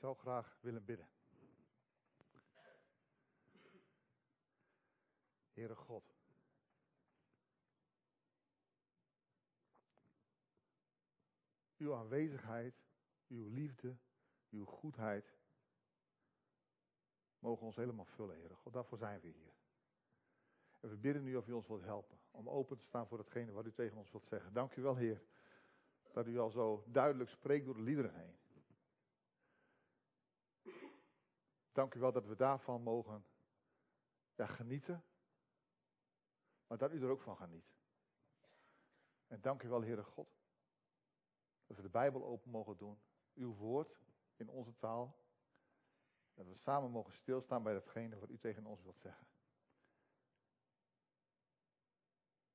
zou graag willen bidden. Heere God. Uw aanwezigheid, uw liefde, uw goedheid mogen ons helemaal vullen, Heere God. Daarvoor zijn we hier. En we bidden nu of u ons wilt helpen om open te staan voor datgene wat u tegen ons wilt zeggen. Dank u wel, Heer, dat u al zo duidelijk spreekt door de liederen heen. Dank u wel dat we daarvan mogen ja, genieten, maar dat u er ook van geniet. En dank u wel, Heere God, dat we de Bijbel open mogen doen, uw woord in onze taal, dat we samen mogen stilstaan bij datgene wat u tegen ons wilt zeggen.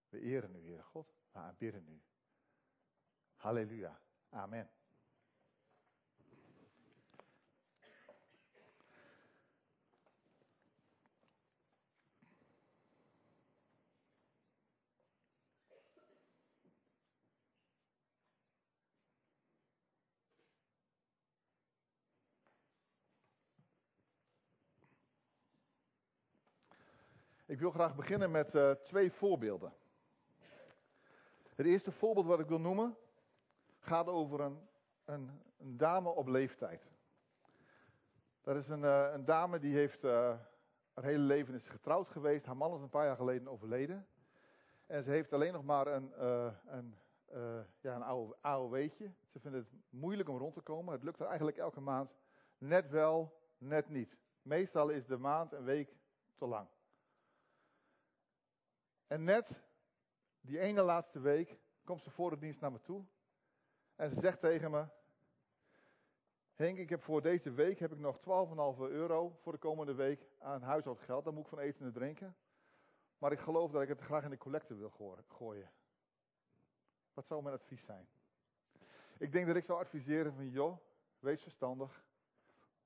We eren u, Heere God, we aanbidden u. Halleluja. Amen. Ik wil graag beginnen met uh, twee voorbeelden. Het eerste voorbeeld wat ik wil noemen gaat over een, een, een dame op leeftijd. Dat is een, uh, een dame die heeft uh, haar hele leven is getrouwd geweest. Haar man is een paar jaar geleden overleden. En ze heeft alleen nog maar een, een, ja, een AOW'tje. Ze vindt het moeilijk om rond te komen. Het lukt er eigenlijk elke maand net wel, net niet. Meestal is de maand een week te lang. En net die ene laatste week komt ze voor de dienst naar me toe. En ze zegt tegen me: Henk, ik heb voor deze week heb ik nog 12,5 euro voor de komende week aan huishoudgeld. Daar moet ik van eten en drinken. Maar ik geloof dat ik het graag in de collecte wil gooien. Wat zou mijn advies zijn? Ik denk dat ik zou adviseren van joh, wees verstandig.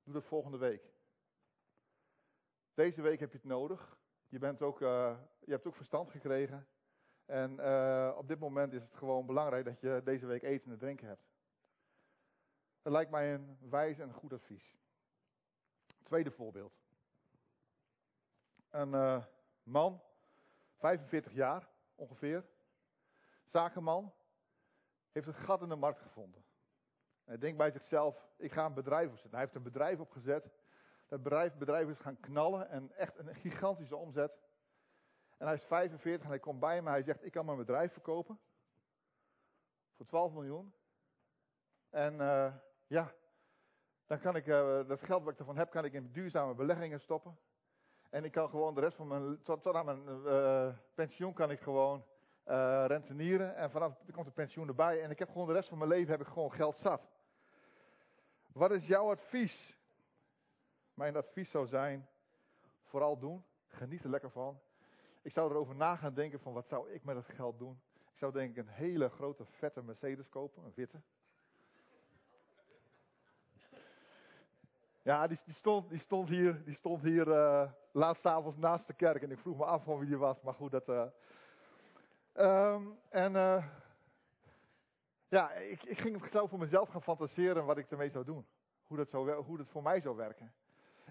Doe dat volgende week. Deze week heb je het nodig. Je, bent ook, uh, je hebt ook verstand gekregen. En uh, op dit moment is het gewoon belangrijk dat je deze week eten en drinken hebt. Dat lijkt mij een wijs en goed advies. Tweede voorbeeld. Een uh, man, 45 jaar ongeveer, zakenman, heeft een gat in de markt gevonden. Hij denkt bij zichzelf, ik ga een bedrijf opzetten. Hij heeft een bedrijf opgezet dat bedrijf, is gaan knallen en echt een gigantische omzet. En hij is 45 en hij komt bij me. Hij zegt: Ik kan mijn bedrijf verkopen. Voor 12 miljoen. En uh, ja, dan kan ik uh, dat geld wat ik ervan heb, kan ik in duurzame beleggingen stoppen. En ik kan gewoon de rest van mijn, tot, aan mijn uh, pensioen kan ik gewoon rentenieren. En vanaf, er komt de pensioen erbij. En ik heb gewoon de rest van mijn leven heb ik gewoon geld zat. Wat is jouw advies? Mijn advies zou zijn, vooral doen. Geniet er lekker van. Ik zou erover na gaan denken van wat zou ik met het geld doen. Ik zou denk ik een hele grote vette Mercedes kopen, een witte. Ja, die, die, stond, die stond hier, die stond hier uh, laatst naast de kerk en ik vroeg me af van wie die was, maar goed, dat... Uh, um, en uh, ja, ik, ik ging zo voor mezelf gaan fantaseren wat ik ermee zou doen. Hoe dat, zou, hoe dat voor mij zou werken.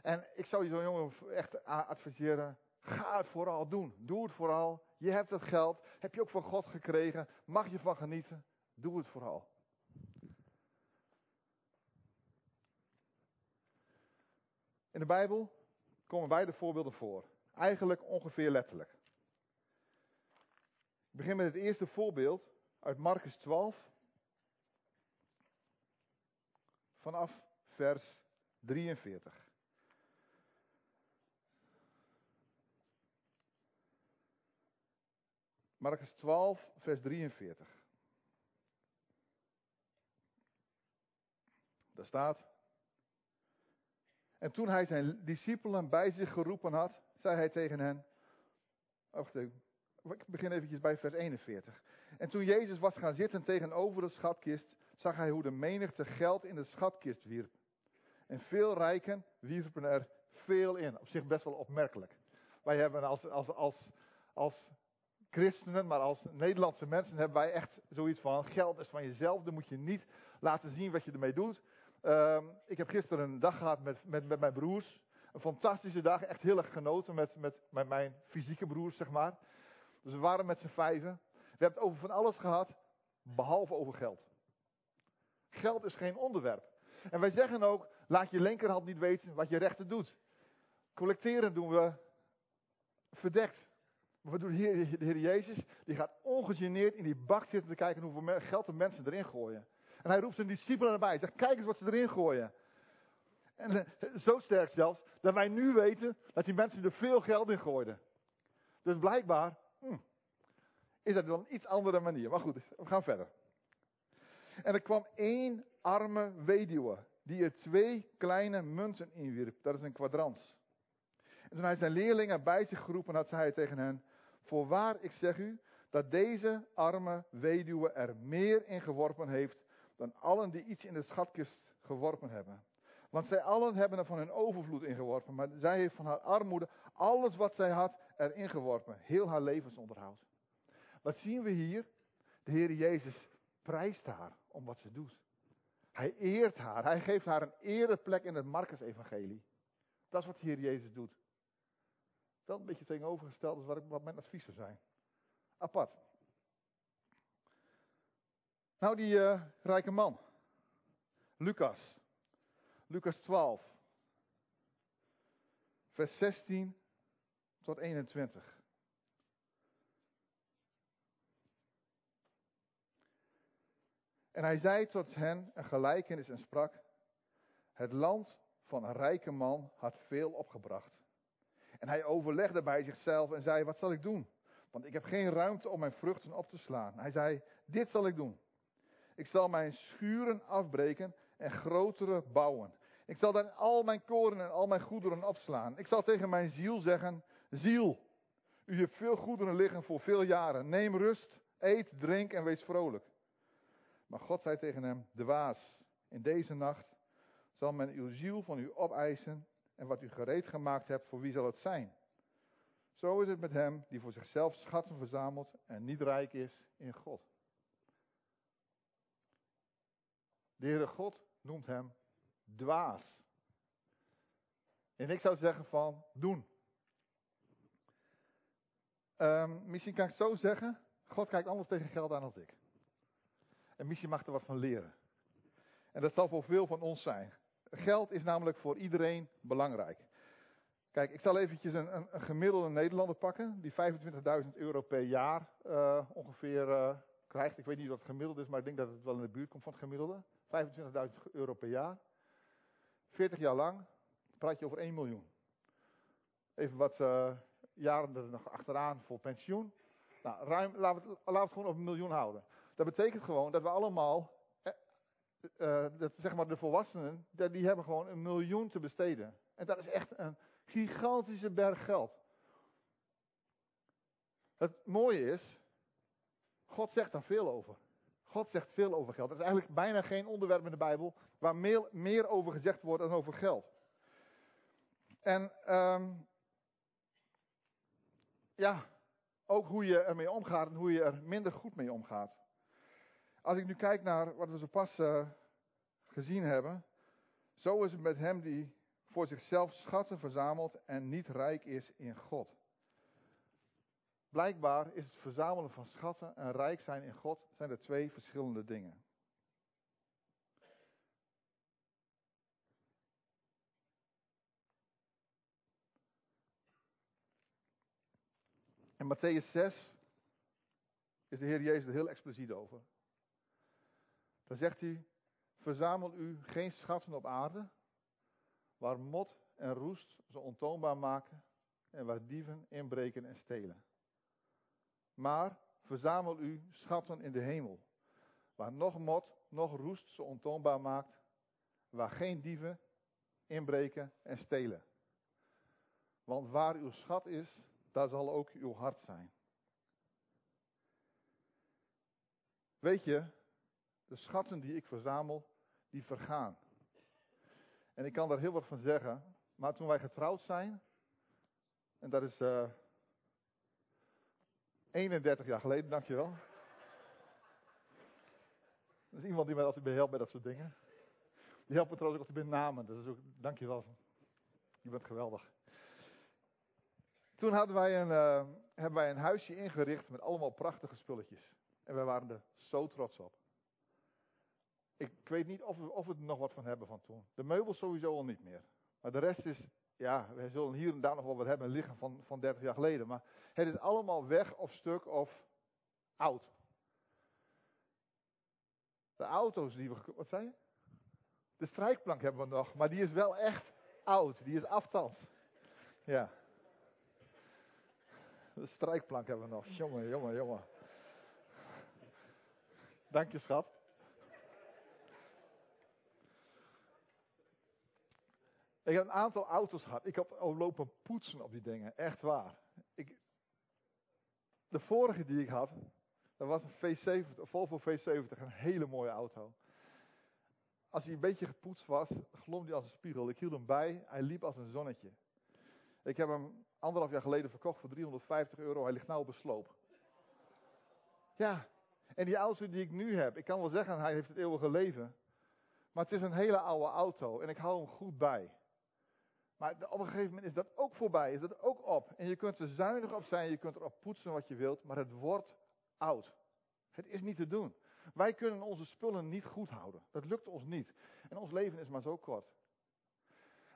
En ik zou je zo'n jongen echt adviseren, ga het vooral doen. Doe het vooral. Je hebt het geld, heb je ook van God gekregen, mag je van genieten. Doe het vooral. In de Bijbel komen beide voorbeelden voor. Eigenlijk ongeveer letterlijk. Ik begin met het eerste voorbeeld uit Marcus 12. Vanaf vers 43. Marcus 12, vers 43. Daar staat. En toen hij zijn discipelen bij zich geroepen had, zei hij tegen hen. Wacht. Ik begin eventjes bij vers 41. En toen Jezus was gaan zitten tegenover de schatkist, zag hij hoe de menigte geld in de schatkist wierp. En veel rijken wierpen er veel in. Op zich best wel opmerkelijk. Wij hebben als, als, als, als christenen, maar als Nederlandse mensen hebben wij echt zoiets van: geld is van jezelf, dan moet je niet laten zien wat je ermee doet. Ehm, ik heb gisteren een dag gehad met, met, met mijn broers. Een fantastische dag, echt heel erg genoten met, met, met mijn fysieke broers, zeg maar. Dus we waren met z'n vijven. We hebben het over van alles gehad, behalve over geld. Geld is geen onderwerp. En wij zeggen ook, laat je linkerhand niet weten wat je rechter doet. Collecteren doen we verdekt. Wat doet de Heer, de Heer Jezus? Die gaat ongegeneerd in die bak zitten te kijken hoeveel geld de mensen erin gooien. En hij roept zijn discipelen erbij. Hij zegt, kijk eens wat ze erin gooien. En eh, zo sterk zelfs, dat wij nu weten dat die mensen er veel geld in gooiden. Dus blijkbaar hm, is dat wel een iets andere manier. Maar goed, we gaan verder. En er kwam één arme weduwe, die er twee kleine munten inwierp. Dat is een kwadrans. En toen hij zijn leerlingen bij zich geroepen had, zei hij tegen hen, voorwaar ik zeg u, dat deze arme weduwe er meer in geworpen heeft dan allen die iets in de schatkist geworpen hebben. Want zij allen hebben er van hun overvloed ingeworpen, maar zij heeft van haar armoede alles wat zij had erin geworpen. Heel haar levensonderhoud. Wat zien we hier? De Heer Jezus prijst haar om wat ze doet. Hij eert haar. Hij geeft haar een ereplek in het Marcus-evangelie. Dat is wat de Heer Jezus doet. Wel een beetje tegenovergesteld is wat, wat mijn advies zou zijn. Apart. Nou, die uh, rijke man. Lucas. Lucas 12. Vers 16 tot 21. En hij zei tot hen een gelijkenis en sprak: Het land van een rijke man had veel opgebracht. En hij overlegde bij zichzelf en zei: Wat zal ik doen? Want ik heb geen ruimte om mijn vruchten op te slaan. Hij zei: Dit zal ik doen. Ik zal mijn schuren afbreken en grotere bouwen. Ik zal daar al mijn koren en al mijn goederen opslaan. Ik zal tegen mijn ziel zeggen: Ziel, u hebt veel goederen liggen voor veel jaren. Neem rust, eet, drink en wees vrolijk. Maar God zei tegen hem: Dwaas, in deze nacht zal men uw ziel van u opeisen. En wat u gereed gemaakt hebt, voor wie zal het zijn? Zo is het met hem die voor zichzelf schatten verzamelt en niet rijk is in God. De Heere God noemt hem dwaas. En ik zou zeggen van doen. Um, misschien kan ik het zo zeggen. God kijkt anders tegen geld aan als ik. En misschien mag er wat van leren. En dat zal voor veel van ons zijn. Geld is namelijk voor iedereen belangrijk. Kijk, ik zal eventjes een, een, een gemiddelde Nederlander pakken, die 25.000 euro per jaar uh, ongeveer uh, krijgt. Ik weet niet wat het gemiddelde is, maar ik denk dat het wel in de buurt komt van het gemiddelde. 25.000 euro per jaar. 40 jaar lang praat je over 1 miljoen. Even wat uh, jaren er nog achteraan voor pensioen. Nou, ruim, laten we, het, het gewoon op een miljoen houden. Dat betekent gewoon dat we allemaal, eh, uh, dat, zeg maar de volwassenen, die hebben gewoon een miljoen te besteden. En dat is echt een gigantische berg geld. Het mooie is, God zegt daar veel over. God zegt veel over geld. Er is eigenlijk bijna geen onderwerp in de Bijbel waar meer, over gezegd wordt dan over geld. En um, ja, ook hoe je ermee omgaat en hoe je er minder goed mee omgaat. Als ik nu kijk naar wat we zo pas uh, gezien hebben, zo is het met hem die voor zichzelf schatten verzamelt en niet rijk is in God. Blijkbaar is het verzamelen van schatten en rijk zijn in God zijn er twee verschillende dingen. In Matthäus 6 is de Heer Jezus er heel expliciet over. Dan zegt hij, verzamel u geen schatten op aarde, waar mot en roest ze ontoonbaar maken en waar dieven inbreken en stelen. Maar verzamel u schatten in de hemel, waar nog mot, nog roest ze ontoonbaar maakt, waar geen dieven inbreken en stelen. Want waar uw schat is, daar zal ook uw hart zijn. Weet je, de schatten die ik verzamel, die vergaan. En ik kan daar heel wat van zeggen, maar toen wij getrouwd zijn, en dat is uh, 31 jaar geleden, dankjewel. Dat is iemand die mij altijd behelpt bij dat soort dingen. Je helpt me trouwens ook altijd met namen. Dat is ook, dankjewel. Je bent geweldig. Toen hadden wij een, uh, hebben wij een huisje ingericht met allemaal prachtige spulletjes. En wij waren er zo trots op. Ik weet niet of we, of we er nog wat van hebben van toen. De meubels sowieso al niet meer. Maar de rest is, ja, we zullen hier en daar nog wel wat hebben liggen van, van 30 jaar geleden. Maar het is allemaal weg of stuk of oud. De auto's die we. Wat zei je? De strijkplank hebben we nog, maar die is wel echt oud. Die is aftans. Ja. De strijkplank hebben we nog. Jongen, jongen, jongen. Dank je, schat. Ik heb een aantal auto's gehad. Ik heb al lopen poetsen op die dingen. Echt waar. Ik, de vorige die ik had, dat was een V70, een Volvo V70. Een hele mooie auto. Als hij een beetje gepoetst was, glom hij als een spiegel. Ik hield hem bij. Hij liep als een zonnetje. Ik heb hem anderhalf jaar geleden verkocht voor 350 euro. Hij ligt nou op een sloop. Ja, en die auto die ik nu heb, ik kan wel zeggen, hij heeft het eeuwige leven. Maar het is een hele oude auto en ik hou hem goed bij. Maar op een gegeven moment is dat ook voorbij, is dat ook op. En je kunt er zuinig op zijn, je kunt erop poetsen wat je wilt, maar het wordt oud. Het is niet te doen. Wij kunnen onze spullen niet goed houden. Dat lukt ons niet. En ons leven is maar zo kort.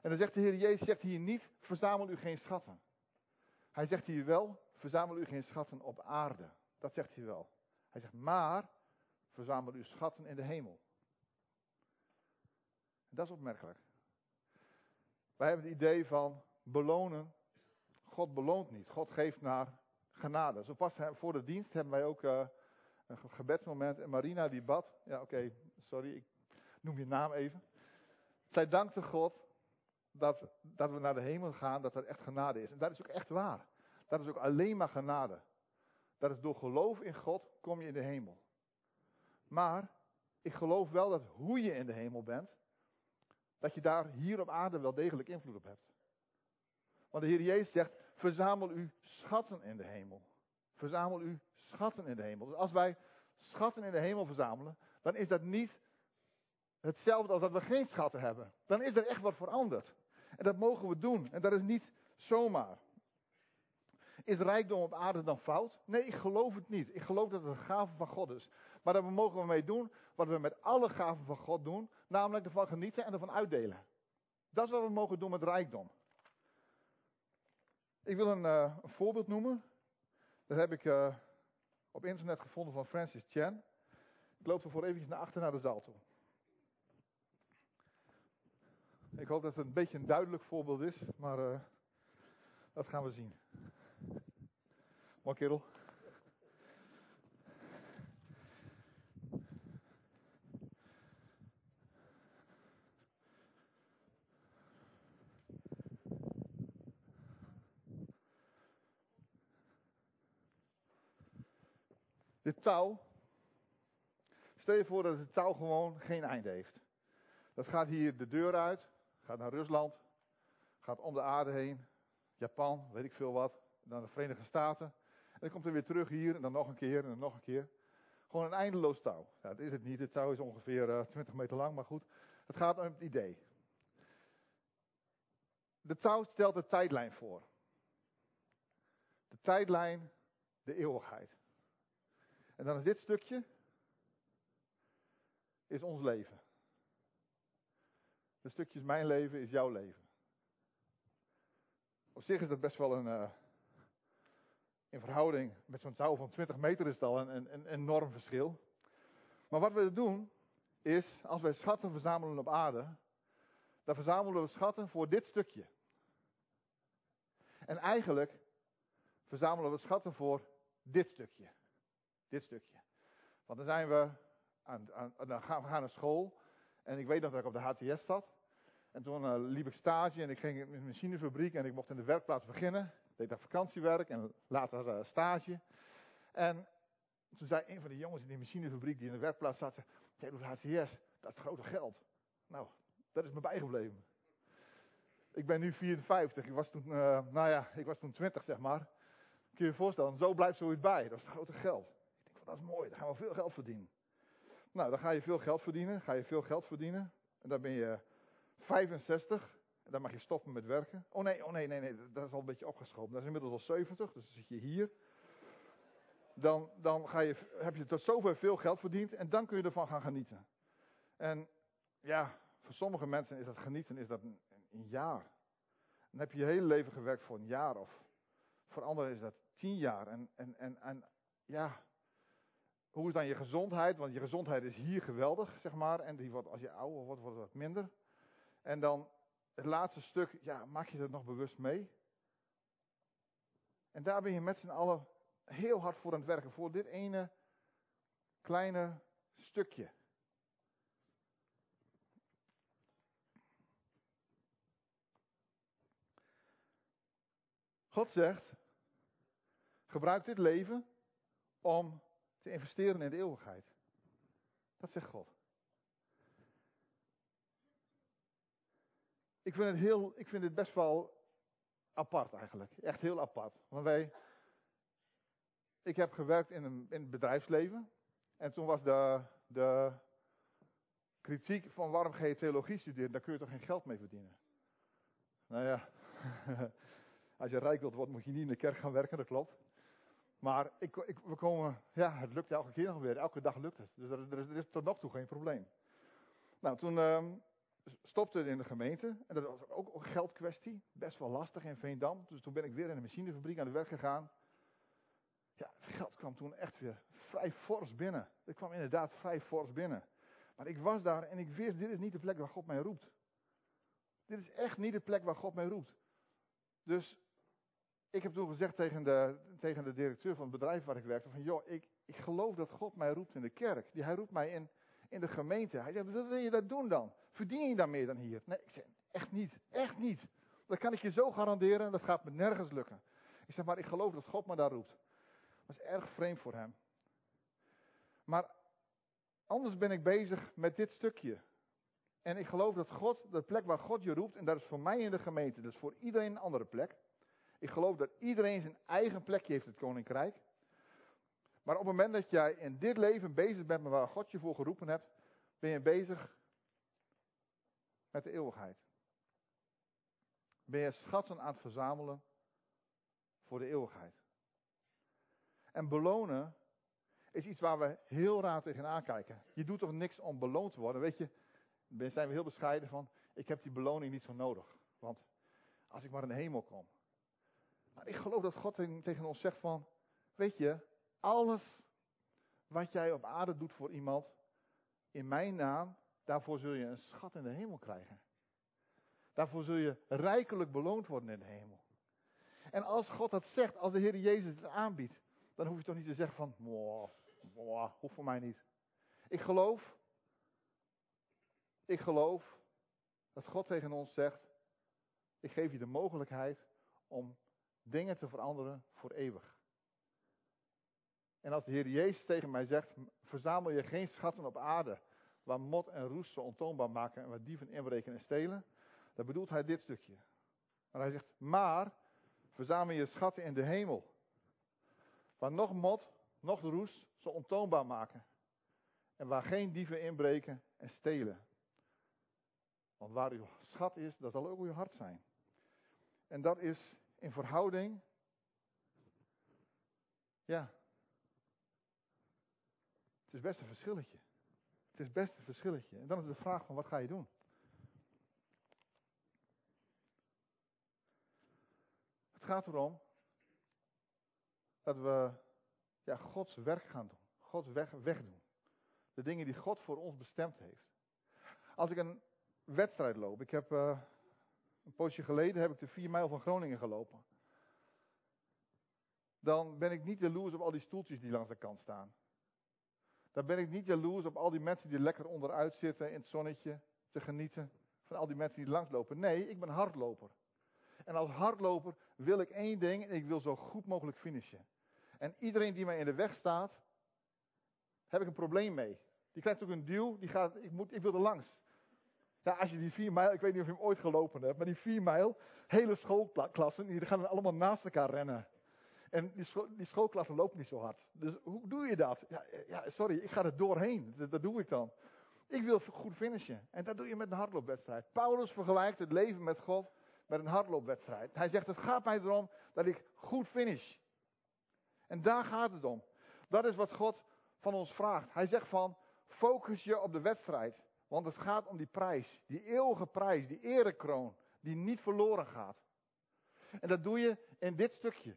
En dan zegt de Heer Jezus zegt hier niet, verzamel u geen schatten. Hij zegt hier wel, verzamel u geen schatten op aarde. Dat zegt hij wel. Hij zegt, maar verzamel uw schatten in de hemel. Dat is opmerkelijk. Wij hebben het idee van belonen. God beloont niet. God geeft naar genade. Zo pas voor de dienst hebben wij ook uh, een gebedsmoment. En Marina die bad. Ja, oké, sorry, ik noem je naam even. Zij dankte God dat, dat we naar de hemel gaan, dat dat echt genade is. En dat is ook echt waar. Dat is ook alleen maar genade. Dat is door geloof in God kom je in de hemel. Maar ik geloof wel dat hoe je in de hemel bent, dat je daar hier op aarde wel degelijk invloed op hebt. Want de Heer Jezus zegt, verzamel u schatten in de hemel. Verzamel u schatten in de hemel. Dus als wij schatten in de hemel verzamelen, dan is dat niet hetzelfde als dat we geen schatten hebben. Dan is er echt wat veranderd. En dat mogen we doen. En dat is niet zomaar. Is rijkdom op aarde dan fout? Nee, ik geloof het niet. Ik geloof dat het een gave van God is. Maar daar mogen we mee doen wat we met alle gaven van God doen. Namelijk ervan genieten en ervan uitdelen. Dat is wat we mogen doen met rijkdom. Ik wil een, uh, een voorbeeld noemen. Dat heb ik uh, op internet gevonden van Francis Chan. Ik loop ervoor eventjes naar achter naar de zaal toe. Ik hoop dat het een beetje een duidelijk voorbeeld is, maar uh, dat gaan we zien. Mooi kerel. Dit touw. Stel je voor dat het touw gewoon geen einde heeft. Dat gaat hier de deur uit, gaat naar Rusland, gaat om de aarde heen, Japan, weet ik veel wat, dan de Verenigde Staten. En dan komt er weer terug hier en dan nog een keer en dan nog een keer. Gewoon een eindeloos touw. Dat is het niet. Het touw is ongeveer uh, eh, 20 meter lang, maar goed. Het gaat om het idee. De touw stelt de tijdlijn voor. De tijdlijn, de eeuwigheid. En dan is dit stukje, is ons leven. Dit stukje is mijn leven, is jouw leven. Op zich is dat best wel een, uh, in verhouding met zo'n touw van 20 meter is het al een, een, een enorm verschil. Maar wat we doen, is als wij schatten verzamelen op aarde, dan verzamelen we schatten voor dit stukje. En eigenlijk verzamelen we schatten voor dit stukje. Dit stukje. Want dan zijn we aan, aan, dan gaan we naar school. En ik weet dat ik op de HTS zat. En toen uh, liep ik stage en ik ging in een machinefabriek en ik mocht in de werkplaats beginnen. Deed daar vakantiewerk en later uh, stage. En toen zei een van de jongens in die machinefabriek die in de werkplaats zat, jij doet HTS, dat is grote geld. Nou, dat is me bijgebleven. Ik ben nu 54, ik was toen, uh, nou ja, ik was toen 20 zeg maar. Kun je je voorstellen, zo blijft zoiets bij, dat is grote geld. Dat is mooi, daar gaan we veel geld verdienen. Nou, dan ga je veel geld verdienen, ga je veel geld verdienen. En dan ben je 65. En dan mag je stoppen met werken. Oh nee, oh nee, nee, nee, dat is al een beetje opgeschoven. Dat is inmiddels al 70, dus dan zit je hier. Dan, dan ga je, heb je tot zover veel geld verdiend en dan kun je ervan gaan genieten. En ja, voor sommige mensen is dat genieten is dat een, een jaar. Dan heb je je hele leven gewerkt voor een jaar of voor anderen is dat tien jaar. En, en, en, en ja, hoe is dan je gezondheid? Want je gezondheid is hier geweldig, zeg maar. En die wordt, als je ouder wordt, wordt het wat minder. En dan het laatste stuk, ja, maak je dat nog bewust mee? En daar ben je met z'n allen heel hard voor aan het werken. Voor dit ene kleine stukje. God zegt, gebruik dit leven om te investeren in de eeuwigheid. Dat zegt God. Ik vind het, heel, ik vind het best wel apart eigenlijk. Echt heel apart. Want wij, ik heb gewerkt in, een, in het bedrijfsleven. En toen was de, de kritiek van waarom ga je theologie studeren? Daar kun je toch geen geld mee verdienen? Nou ja, als je rijk wilt worden moet je niet in de kerk gaan werken, dat klopt. Maar ik, ik, we komen, ja, het lukt elke keer nog weer. Elke dag lukt het. Dus er, is, er is, tot nog toe geen probleem. Nou, toen uh, stopte het in de gemeente. En dat was ook een geldkwestie. Best wel lastig in Veendam. Dus toen ben ik weer in de machinefabriek aan het werk gegaan. Ja, het geld kwam toen echt weer vrij fors binnen. Het kwam inderdaad vrij fors binnen. Maar ik was daar en ik wist, dit is niet de plek waar God mij roept. Dit is echt niet de plek waar God mij roept. Dus ik heb toen gezegd tegen de, tegen de directeur van het bedrijf waar ik werkte: van joh, ik, ik geloof dat God mij roept in de kerk. Die, hij roept mij in, in de gemeente. Hij zegt, wat wil je dat doen dan? Verdien je dan meer dan hier? Nee, ik zeg, echt niet, echt niet. Dat kan ik je zo garanderen, dat gaat me nergens lukken. Ik zeg, maar ik geloof dat God me daar roept. Dat is erg vreemd voor hem. Maar anders ben ik bezig met dit stukje. En ik geloof dat God, de plek waar God je roept, en dat is voor mij in de gemeente, dat is voor iedereen een andere plek. Ik geloof dat iedereen zijn eigen plekje heeft in het koninkrijk. Maar op het moment dat jij in dit leven bezig bent met waar God je voor geroepen hebt, ben je bezig met de eeuwigheid. Ben je schatten aan het verzamelen voor de eeuwigheid. En belonen is iets waar we heel raar tegenaan kijken. Je doet toch niks om beloond te worden? Weet je, daar zijn we heel bescheiden van. Ik heb die beloning niet zo nodig. Want als ik maar in de hemel kom, maar ik geloof dat God tegen ons zegt van, weet je, alles wat jij op aarde doet voor iemand, in mijn naam, daarvoor zul je een schat in de hemel krijgen. Daarvoor zul je rijkelijk beloond worden in de hemel. En als God dat zegt, als de Heer Jezus het aanbiedt, dan hoef je toch niet te zeggen van, wow, hoeft voor mij niet. Ik geloof, ik geloof dat God tegen ons zegt, ik geef je de mogelijkheid om dingen te veranderen voor eeuwig. En als de Heer Jezus tegen mij zegt, verzamel je geen schatten op aarde, waar mot en roest ze ontoonbaar maken en waar dieven inbreken en stelen, dan bedoelt hij dit stukje. Maar hij zegt, maar verzamel je schatten in de hemel, waar nog mot, nog roest ze ontoonbaar maken en waar geen dieven inbreken en stelen. Want waar uw schat is, dat zal ook uw hart zijn. En dat is in verhouding. Ja. Het is best een verschilletje. Het is best een verschilletje. En dan is de vraag van wat ga je doen? Het gaat erom dat we ja, Gods werk gaan doen. Gods weg, wegdoen. De dingen die God voor ons bestemd heeft. Als ik een wedstrijd loop. Ik heb uh, een poosje geleden heb ik de 4 mijl van Groningen gelopen. Dan ben ik niet jaloers op al die stoeltjes die langs de kant staan. Dan ben ik niet jaloers op al die mensen die lekker onderuit zitten in het zonnetje te genieten. Van al die mensen die langslopen. Nee, ik ben hardloper. En als hardloper wil ik één ding en ik wil zo goed mogelijk finishen. En iedereen die mij in de weg staat, heb ik een probleem mee. Die krijgt ook een duw, die gaat, ik, moet, ik wil er langs. Ja, als je die vier mijl, ik weet niet of je hem ooit gelopen hebt, maar die vier mijl, hele schoolklassen, die gaan allemaal naast elkaar rennen. En die, die schoolklassen lopen niet zo hard. Dus hoe doe je dat? Ja, ja, sorry, ik ga er doorheen. Dat, dat doe ik dan. Ik wil goed finishen. En dat doe je met een hardloopwedstrijd. Paulus vergelijkt het leven met God met een hardloopwedstrijd. Hij zegt, het gaat mij erom dat ik goed finish. En daar gaat het om. Dat is wat God van ons vraagt. Hij zegt van, focus je op de wedstrijd. Want het gaat om die prijs. Die eeuwige prijs, die erekroon. Die niet verloren gaat. En dat doe je in dit stukje.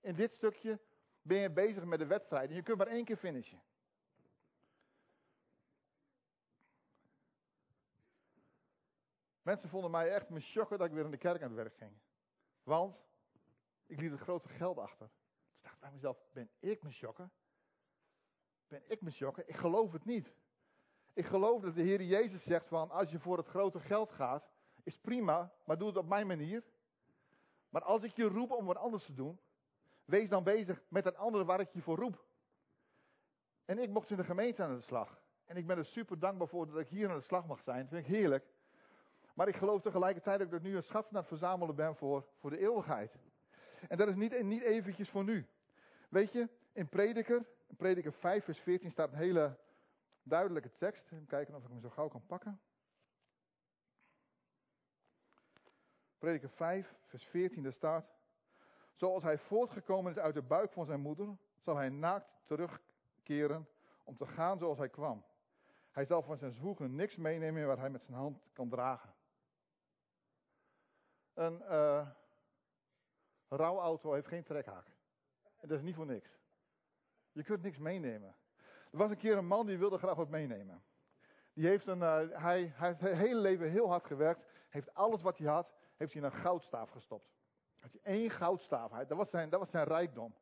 In dit stukje ben je bezig met de wedstrijd. En je kunt maar één keer finishen. Mensen vonden mij echt me shocken dat ik weer in de kerk aan het werk ging. Want ik liet het grote geld achter. Dus dacht bij mezelf, ben ik me shocken? Ben ik me shocken? Ik geloof het niet. Ik geloof dat de Heer Jezus zegt van, als je voor het grote geld gaat, is prima, maar doe het op mijn manier. Maar als ik je roep om wat anders te doen, wees dan bezig met het andere waar ik je voor roep. En ik mocht in de gemeente aan de slag. En ik ben er super dankbaar voor dat ik hier aan de slag mag zijn. Dat vind ik heerlijk. Maar ik geloof tegelijkertijd dat ik nu een schat het verzamelen ben voor, voor de eeuwigheid. En dat is niet, niet eventjes voor nu. Weet je, in Prediker, in Prediker 5 vers 14 staat een hele duidelijke tekst. Even kijken of ik hem zo gauw kan pakken. Prediker 5 vers 14, daar staat... Zoals hij voortgekomen is uit de buik van zijn moeder, zal hij naakt terugkeren om te gaan zoals hij kwam. Hij zal van zijn zwoegen niks meenemen wat hij met zijn hand kan dragen. Een uh, rouwauto heeft geen trekhaak. En dat is niet voor niks. Je kunt niks meenemen. Er was een keer een man die wilde graag wat meenemen. Die heeft een, uh, hij, hij heeft zijn hele leven heel hard gewerkt. Heeft alles wat hij had, heeft hij in een goudstaaf gestopt. Had hij één goudstaaf. Dat, was zijn, dat was zijn rijkdom.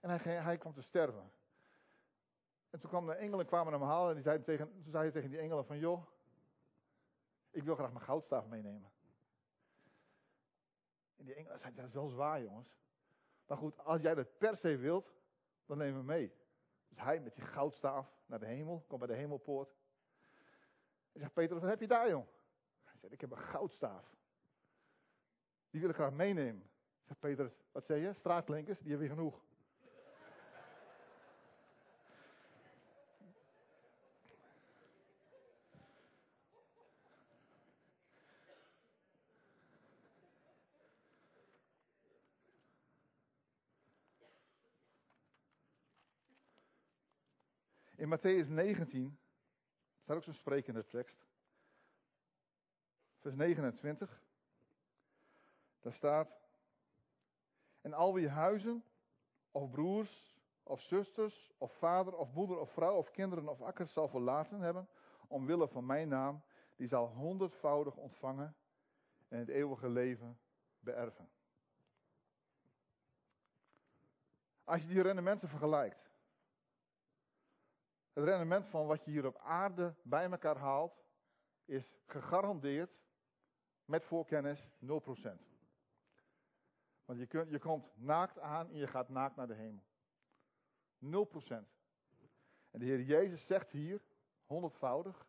En hij, hij kwam te sterven. En toen kwamen de engelen kwamen hem halen en die zeiden tegen, toen zei hij tegen die engelen van, joh, ik wil graag mijn goudstaaf meenemen. En die engelen zeiden, dat is wel zwaar jongens. Maar goed, als jij dat per se wilt, dan neem we mee. Dus hij met die goudstaaf naar de hemel, komt bij de hemelpoort. Hij zegt, Peter, wat heb je daar jong? Hij zegt, ik heb een goudstaaf. Die wil ik graag meenemen. Zegt Peter, wat zei je? Straatklinkers, die hebben we genoeg. In Matthäus 19 staat ook zo'n sprekende tekst. Vers 29. Daar staat. En al wie huizen, of broers, of zusters, of vader, of moeder, of vrouw, of kinderen, of akkers zal verlaten hebben, omwille van mijn naam, die zal honderdvoudig ontvangen en het eeuwige leven beërven. Als je die rendementen vergelijkt, het rendement van wat je hier op aarde bij elkaar haalt, is gegarandeerd met voorkennis 0%. Want je, kunt, je komt naakt aan en je gaat naakt naar de hemel. 0%. En de Heer Jezus zegt hier, honderdvoudig,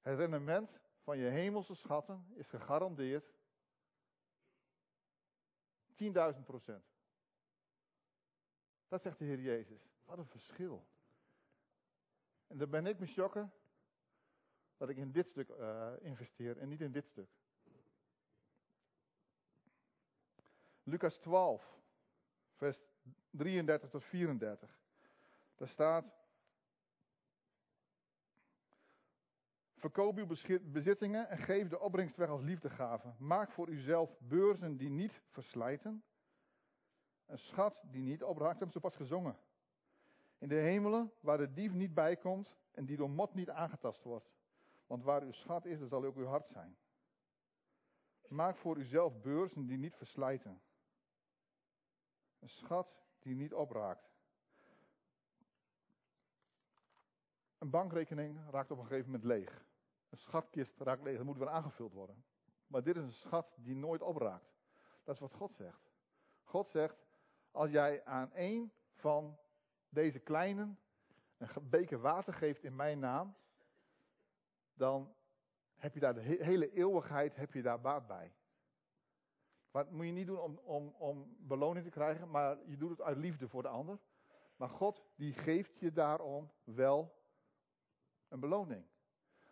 het rendement van je hemelse schatten is gegarandeerd 10.000 procent. Dat zegt de Heer Jezus. Wat een verschil. En dan ben ik me schokken dat ik in dit stuk uh, investeer en niet in dit stuk. Lucas 12, vers 33 tot 34. Daar staat. Verkoop uw bezittingen en geef de opbrengst weg als liefdegave. Maak voor uzelf beurzen die niet verslijten. Een schat die niet opraakt, hebben ze pas gezongen. In de hemelen, waar de dief niet bijkomt en die door mot niet aangetast wordt. Want waar uw schat is, daar zal ook uw hart zijn. Maak voor uzelf beurzen die niet verslijten. Een schat die niet opraakt. Een bankrekening raakt op een gegeven moment leeg. Een schatkist raakt leeg, dat moet weer aangevuld worden. Maar dit is een schat die nooit opraakt. Dat is wat God zegt. God zegt, als jij aan één van deze kleinen een beker water geeft in mijn naam, dan heb je daar de hele eeuwigheid heb je daar baat bij. Dat moet je niet doen om, om, om beloning te krijgen, maar je doet het uit liefde voor de ander. Maar God die geeft je daarom wel Een beloning.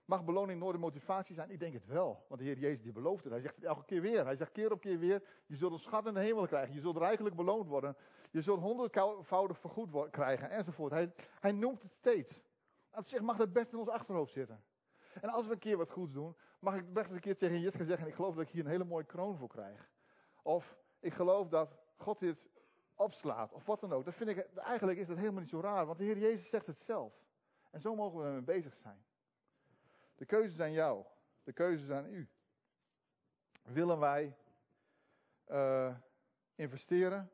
Mag beloning nooit de motivatie zijn? Ik denk het wel. Want de Heer Jezus die belooft het. Hij zegt het elke keer weer. Hij zegt keer op keer weer. Je zult een schat in de hemel krijgen. Je zult rijkelijk beloond worden. Je zult honderdvoudig vergoed krijgen. Enzovoort. Hij, hij noemt het steeds. Op zich mag dat best in ons achterhoofd zitten. En als we een keer wat goeds doen, mag ik best een keer tegen Jiska zeggen, ik geloof dat ik hier een hele mooie kroon voor krijg. Of ik geloof dat God dit opslaat, of wat dan ook. Dat vind ik, eigenlijk is dat helemaal niet zo raar, want de Heer Jezus zegt het zelf. En zo mogen we ermee bezig zijn. De keuze is aan jou. De keuze is aan u. Willen wij uh, investeren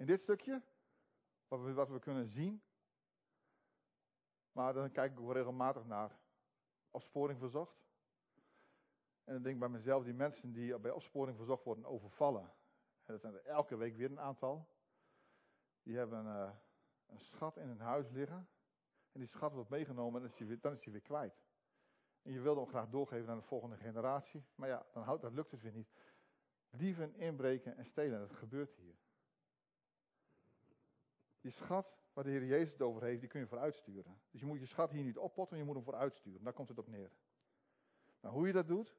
in dit stukje? Wat we, wat we kunnen zien. Maar dan kijk ik ook regelmatig naar opsporing verzocht. En dan denk ik bij mezelf, die mensen die bij opsporing verzocht worden overvallen. En dat zijn er elke week weer een aantal. Die hebben uh, een schat in hun huis liggen. En die schat wordt meegenomen en dan is die weer, is weer kwijt. En je wilde hem graag doorgeven aan de volgende generatie. Maar ja, dan, houdt, dan lukt het weer niet. Dieven, inbreken en stelen, dat gebeurt hier. Die schat waar de Heer Jezus het over heeft, die kun je vooruit sturen. Dus je moet je schat hier niet oppotten, je moet hem vooruit sturen. Daar komt het op neer. Nou, hoe je dat doet?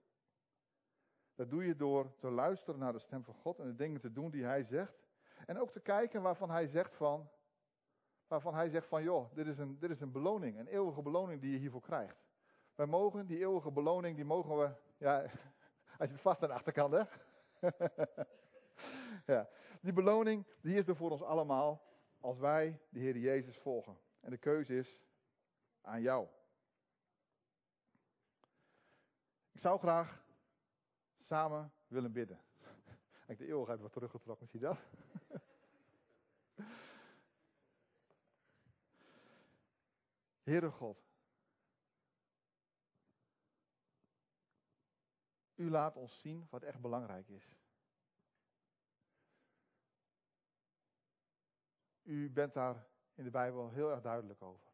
Dat doe je door te luisteren naar de stem van God en de dingen te doen die Hij zegt. En ook te kijken waarvan Hij zegt van, waarvan hij zegt van, joh, dit is, een, dit is een beloning, een eeuwige beloning die je hiervoor krijgt. Wij mogen die eeuwige beloning, die mogen we, ja, hij zit vast aan de achterkant, hè? ja, die beloning, die is er voor ons allemaal, als wij de Heer Jezus volgen. En de keuze is aan jou. Ik zou graag samen willen bidden. Ik de eeuwigheid wordt teruggetrokken, zie je dat? Heere God, u laat ons zien wat echt belangrijk is. U bent daar in de Bijbel heel erg duidelijk over.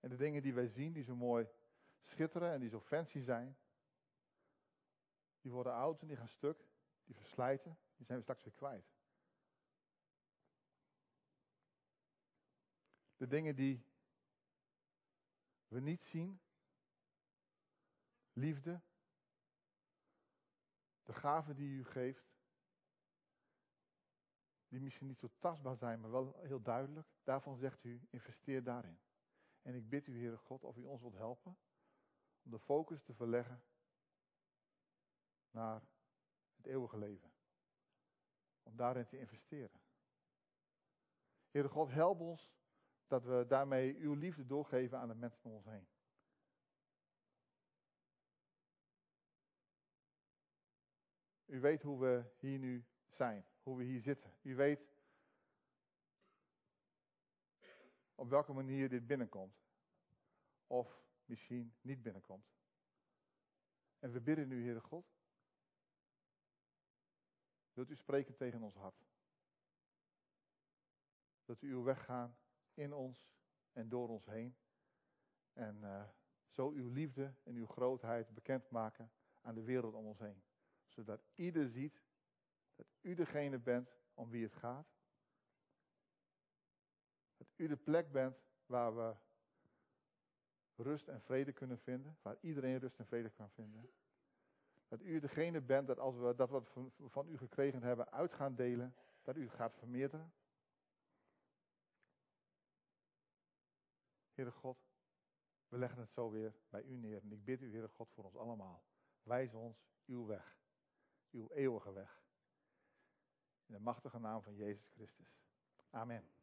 En de dingen die wij zien, die zo mooi schitteren en die zo fancy zijn, die worden oud en die gaan stuk, die verslijten, die zijn we straks weer kwijt. De dingen die we niet zien, liefde, de gaven die u geeft, die misschien niet zo tastbaar zijn, maar wel heel duidelijk. Daarvan zegt u, investeer daarin. En ik bid u, Heere God, of u ons wilt helpen om de focus te verleggen naar het eeuwige leven. Om daarin te investeren. Heere God, help ons dat we daarmee uw liefde doorgeven aan de mensen om ons heen. U weet hoe we hier nu zijn, hoe we hier zitten. U weet op welke manier dit binnenkomt. Of misschien niet binnenkomt. En we bidden nu, Heere God. Wilt u spreken tegen ons hart? Dat u uw weg gaan in ons en door ons heen. En uh, zo uw liefde en uw grootheid bekendmaken aan de wereld om ons heen. Zodat ieder ziet dat u degene bent om wie het gaat. Dat u de plek bent waar we rust en vrede kunnen vinden. Waar iedereen rust en vrede kan vinden. Dat u degene bent dat als we dat wat van u gekregen hebben uit gaan delen, dat u het gaat vermeerderen. Heere God, we leggen het zo weer bij u neer. En ik bid u, Heere God, voor ons allemaal. Wijs ons uw weg. Uw eeuwige weg. In de machtige naam van Jezus Christus. Amen.